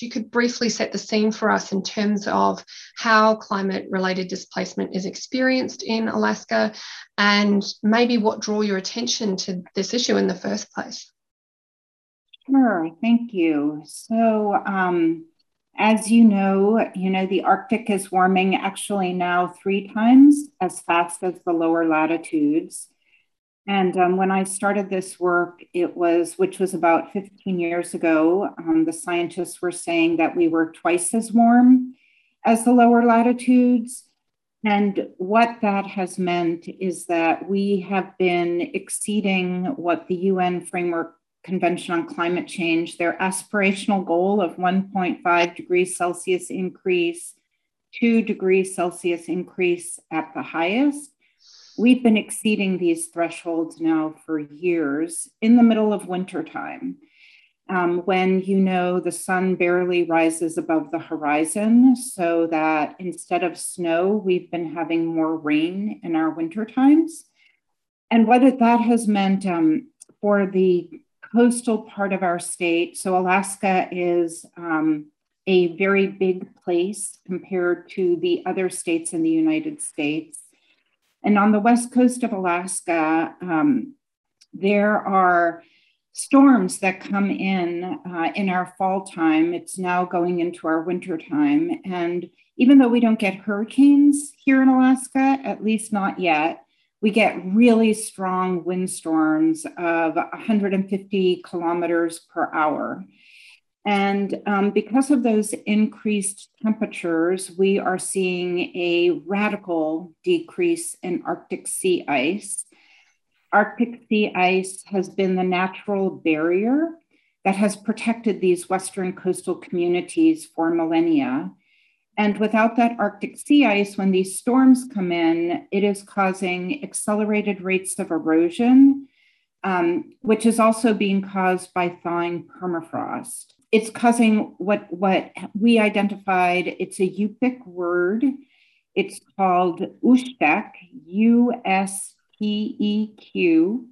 you could briefly set the scene for us in terms of how climate related displacement is experienced in Alaska and maybe what drew your attention to this issue in the first place. Sure, thank you. So, um, as you know, you know the Arctic is warming actually now three times as fast as the lower latitudes. And um, when I started this work, it was, which was about 15 years ago, um, the scientists were saying that we were twice as warm as the lower latitudes. And what that has meant is that we have been exceeding what the UN Framework Convention on Climate Change, their aspirational goal of 1.5 degrees Celsius increase, 2 degrees Celsius increase at the highest We've been exceeding these thresholds now for years in the middle of wintertime. Um, when you know the sun barely rises above the horizon, so that instead of snow, we've been having more rain in our winter times. And what that has meant um, for the coastal part of our state, so Alaska is um, a very big place compared to the other states in the United States. And on the west coast of Alaska, um, there are storms that come in uh, in our fall time. It's now going into our winter time. And even though we don't get hurricanes here in Alaska, at least not yet, we get really strong wind storms of 150 kilometers per hour. And um, because of those increased temperatures, we are seeing a radical decrease in Arctic sea ice. Arctic sea ice has been the natural barrier that has protected these Western coastal communities for millennia. And without that Arctic sea ice, when these storms come in, it is causing accelerated rates of erosion, um, which is also being caused by thawing permafrost it's causing what what we identified. It's a Yupik word. It's called Usteq, U S T E Q,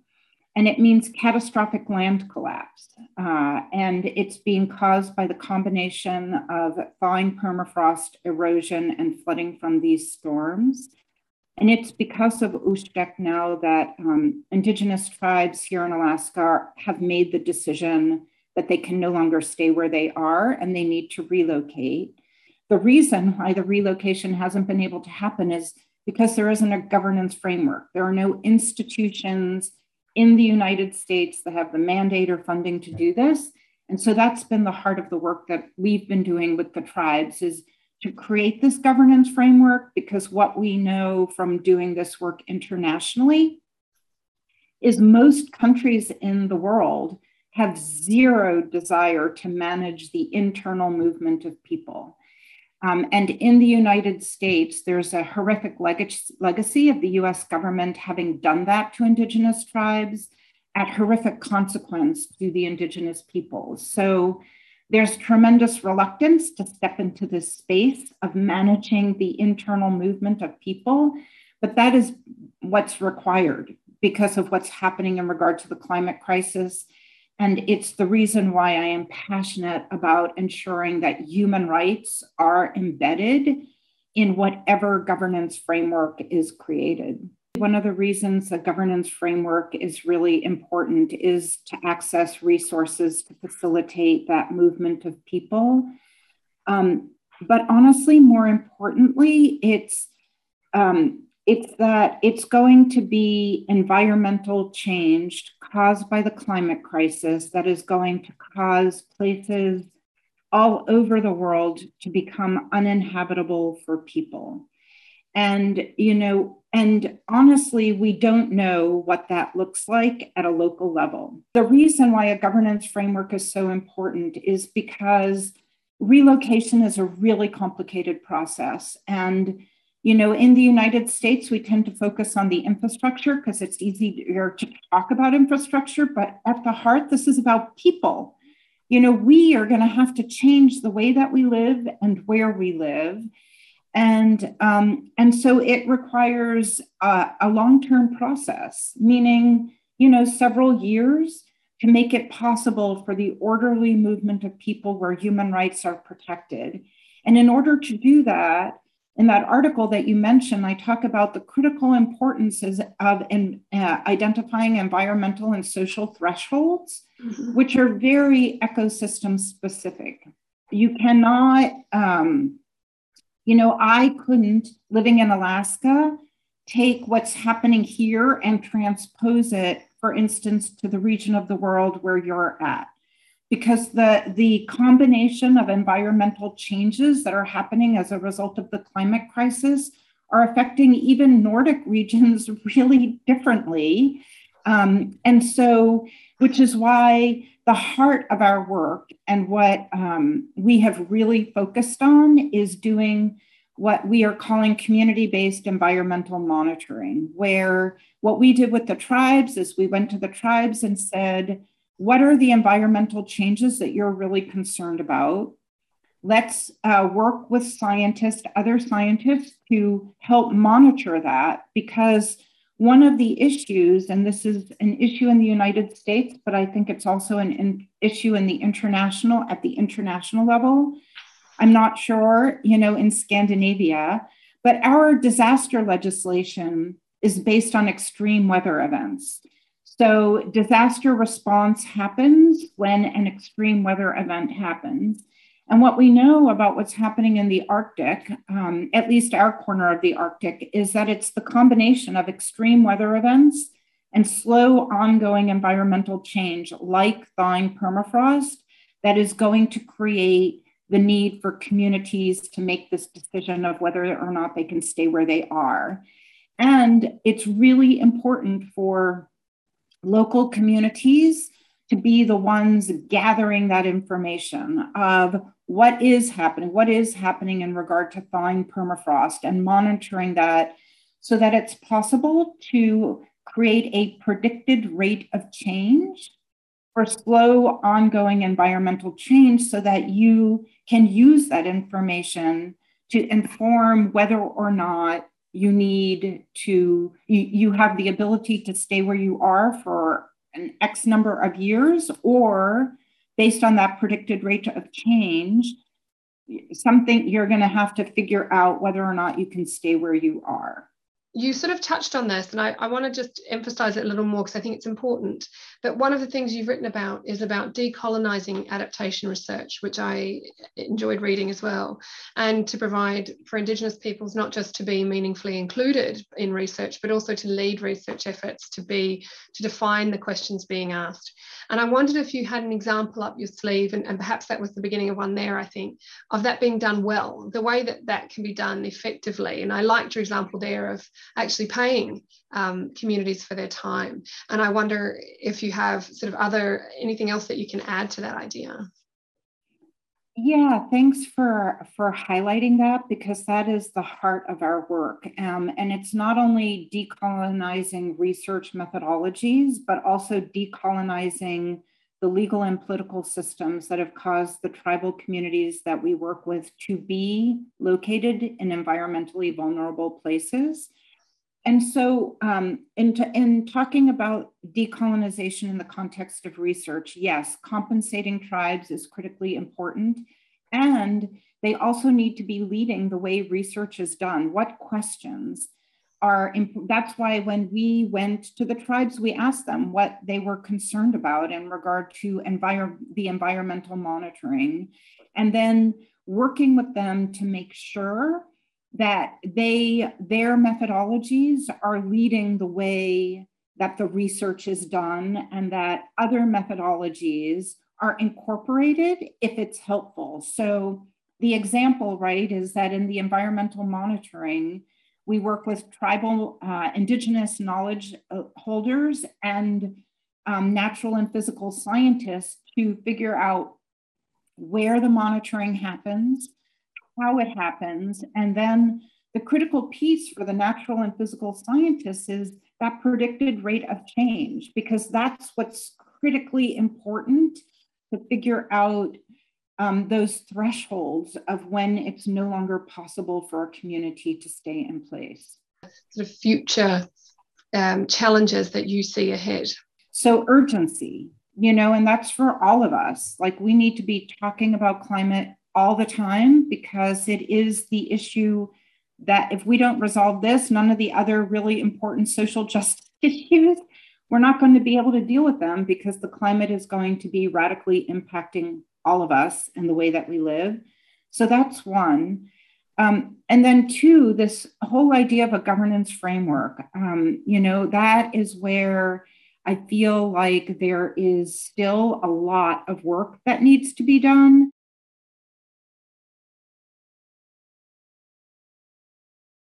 and it means catastrophic land collapse. Uh, and it's being caused by the combination of thawing permafrost, erosion, and flooding from these storms. And it's because of Usteq now that um, Indigenous tribes here in Alaska have made the decision that they can no longer stay where they are and they need to relocate. The reason why the relocation hasn't been able to happen is because there isn't a governance framework. There are no institutions in the United States that have the mandate or funding to do this. And so that's been the heart of the work that we've been doing with the tribes is to create this governance framework because what we know from doing this work internationally is most countries in the world have zero desire to manage the internal movement of people. Um, and in the United States, there's a horrific leg- legacy of the US government having done that to Indigenous tribes at horrific consequence to the Indigenous peoples. So there's tremendous reluctance to step into this space of managing the internal movement of people, but that is what's required because of what's happening in regard to the climate crisis and it's the reason why I am passionate about ensuring that human rights are embedded in whatever governance framework is created. One of the reasons a governance framework is really important is to access resources to facilitate that movement of people. Um, but honestly, more importantly, it's um, it's that it's going to be environmental change caused by the climate crisis that is going to cause places all over the world to become uninhabitable for people. And, you know, and honestly, we don't know what that looks like at a local level. The reason why a governance framework is so important is because relocation is a really complicated process. And you know, in the United States, we tend to focus on the infrastructure because it's easier to talk about infrastructure, but at the heart, this is about people. You know, we are going to have to change the way that we live and where we live. And, um, and so it requires a long term process, meaning, you know, several years. to make it possible for the orderly movement of people where human rights are protected. And in order to do that, in that article that you mentioned, I talk about the critical importances of in, uh, identifying environmental and social thresholds, mm-hmm. which are very ecosystem specific. You cannot, um, you know, I couldn't, living in Alaska, take what's happening here and transpose it, for instance, to the region of the world where you're at because the, the combination of environmental changes that are happening as a result of the climate crisis are affecting even Nordic regions really differently. Um, and so, which is why the heart of our work and what um, we have really focused on is doing what we are calling community based environmental monitoring, where what we did with the tribes is we went to the tribes and said, what are the environmental changes that you're really concerned about? Let's uh, work with scientists, other scientists, to help monitor that because one of the issues, and this is an issue in the United States, but I think it's also an in, issue in the international at the international level. I'm not sure, you know, in Scandinavia, but our disaster legislation is based on extreme weather events. So, disaster response happens when an extreme weather event happens. And what we know about what's happening in the Arctic, um, at least our corner of the Arctic, is that it's the combination of extreme weather events and slow ongoing environmental change, like thawing permafrost, that is going to create the need for communities to make this decision of whether or not they can stay where they are. And it's really important for local communities to be the ones gathering that information of what is happening, what is happening in regard to thawing permafrost and monitoring that so that it's possible to create a predicted rate of change for slow ongoing environmental change so that you can use that information to inform whether or not you need to you, you have the ability to stay where you are for an x number of years or based on that predicted rate of change something you're going to have to figure out whether or not you can stay where you are you sort of touched on this, and I, I want to just emphasize it a little more because I think it's important. But one of the things you've written about is about decolonizing adaptation research, which I enjoyed reading as well, and to provide for Indigenous peoples not just to be meaningfully included in research, but also to lead research efforts, to be to define the questions being asked. And I wondered if you had an example up your sleeve, and, and perhaps that was the beginning of one there, I think, of that being done well, the way that that can be done effectively. And I liked your example there of actually paying um, communities for their time. And I wonder if you have sort of other anything else that you can add to that idea. Yeah, thanks for for highlighting that because that is the heart of our work, um, and it's not only decolonizing research methodologies, but also decolonizing the legal and political systems that have caused the tribal communities that we work with to be located in environmentally vulnerable places and so, um, in, in talking about decolonization in the context of research, yes, compensating tribes is critically important. And they also need to be leading the way research is done. What questions are, imp- that's why when we went to the tribes, we asked them what they were concerned about in regard to envir- the environmental monitoring. And then working with them to make sure that they their methodologies are leading the way that the research is done and that other methodologies are incorporated if it's helpful. So the example right is that in the environmental monitoring we work with tribal uh, indigenous knowledge uh, holders and um, natural and physical scientists to figure out where the monitoring happens how it happens. And then the critical piece for the natural and physical scientists is that predicted rate of change, because that's what's critically important to figure out um, those thresholds of when it's no longer possible for a community to stay in place. Sort of future um, challenges that you see ahead. So, urgency you know, and that's for all of us. Like we need to be talking about climate all the time because it is the issue that if we don't resolve this, none of the other really important social justice issues, we're not going to be able to deal with them because the climate is going to be radically impacting all of us and the way that we live. So that's one. Um, and then two, this whole idea of a governance framework, um, you know, that is where I feel like there is still a lot of work that needs to be done.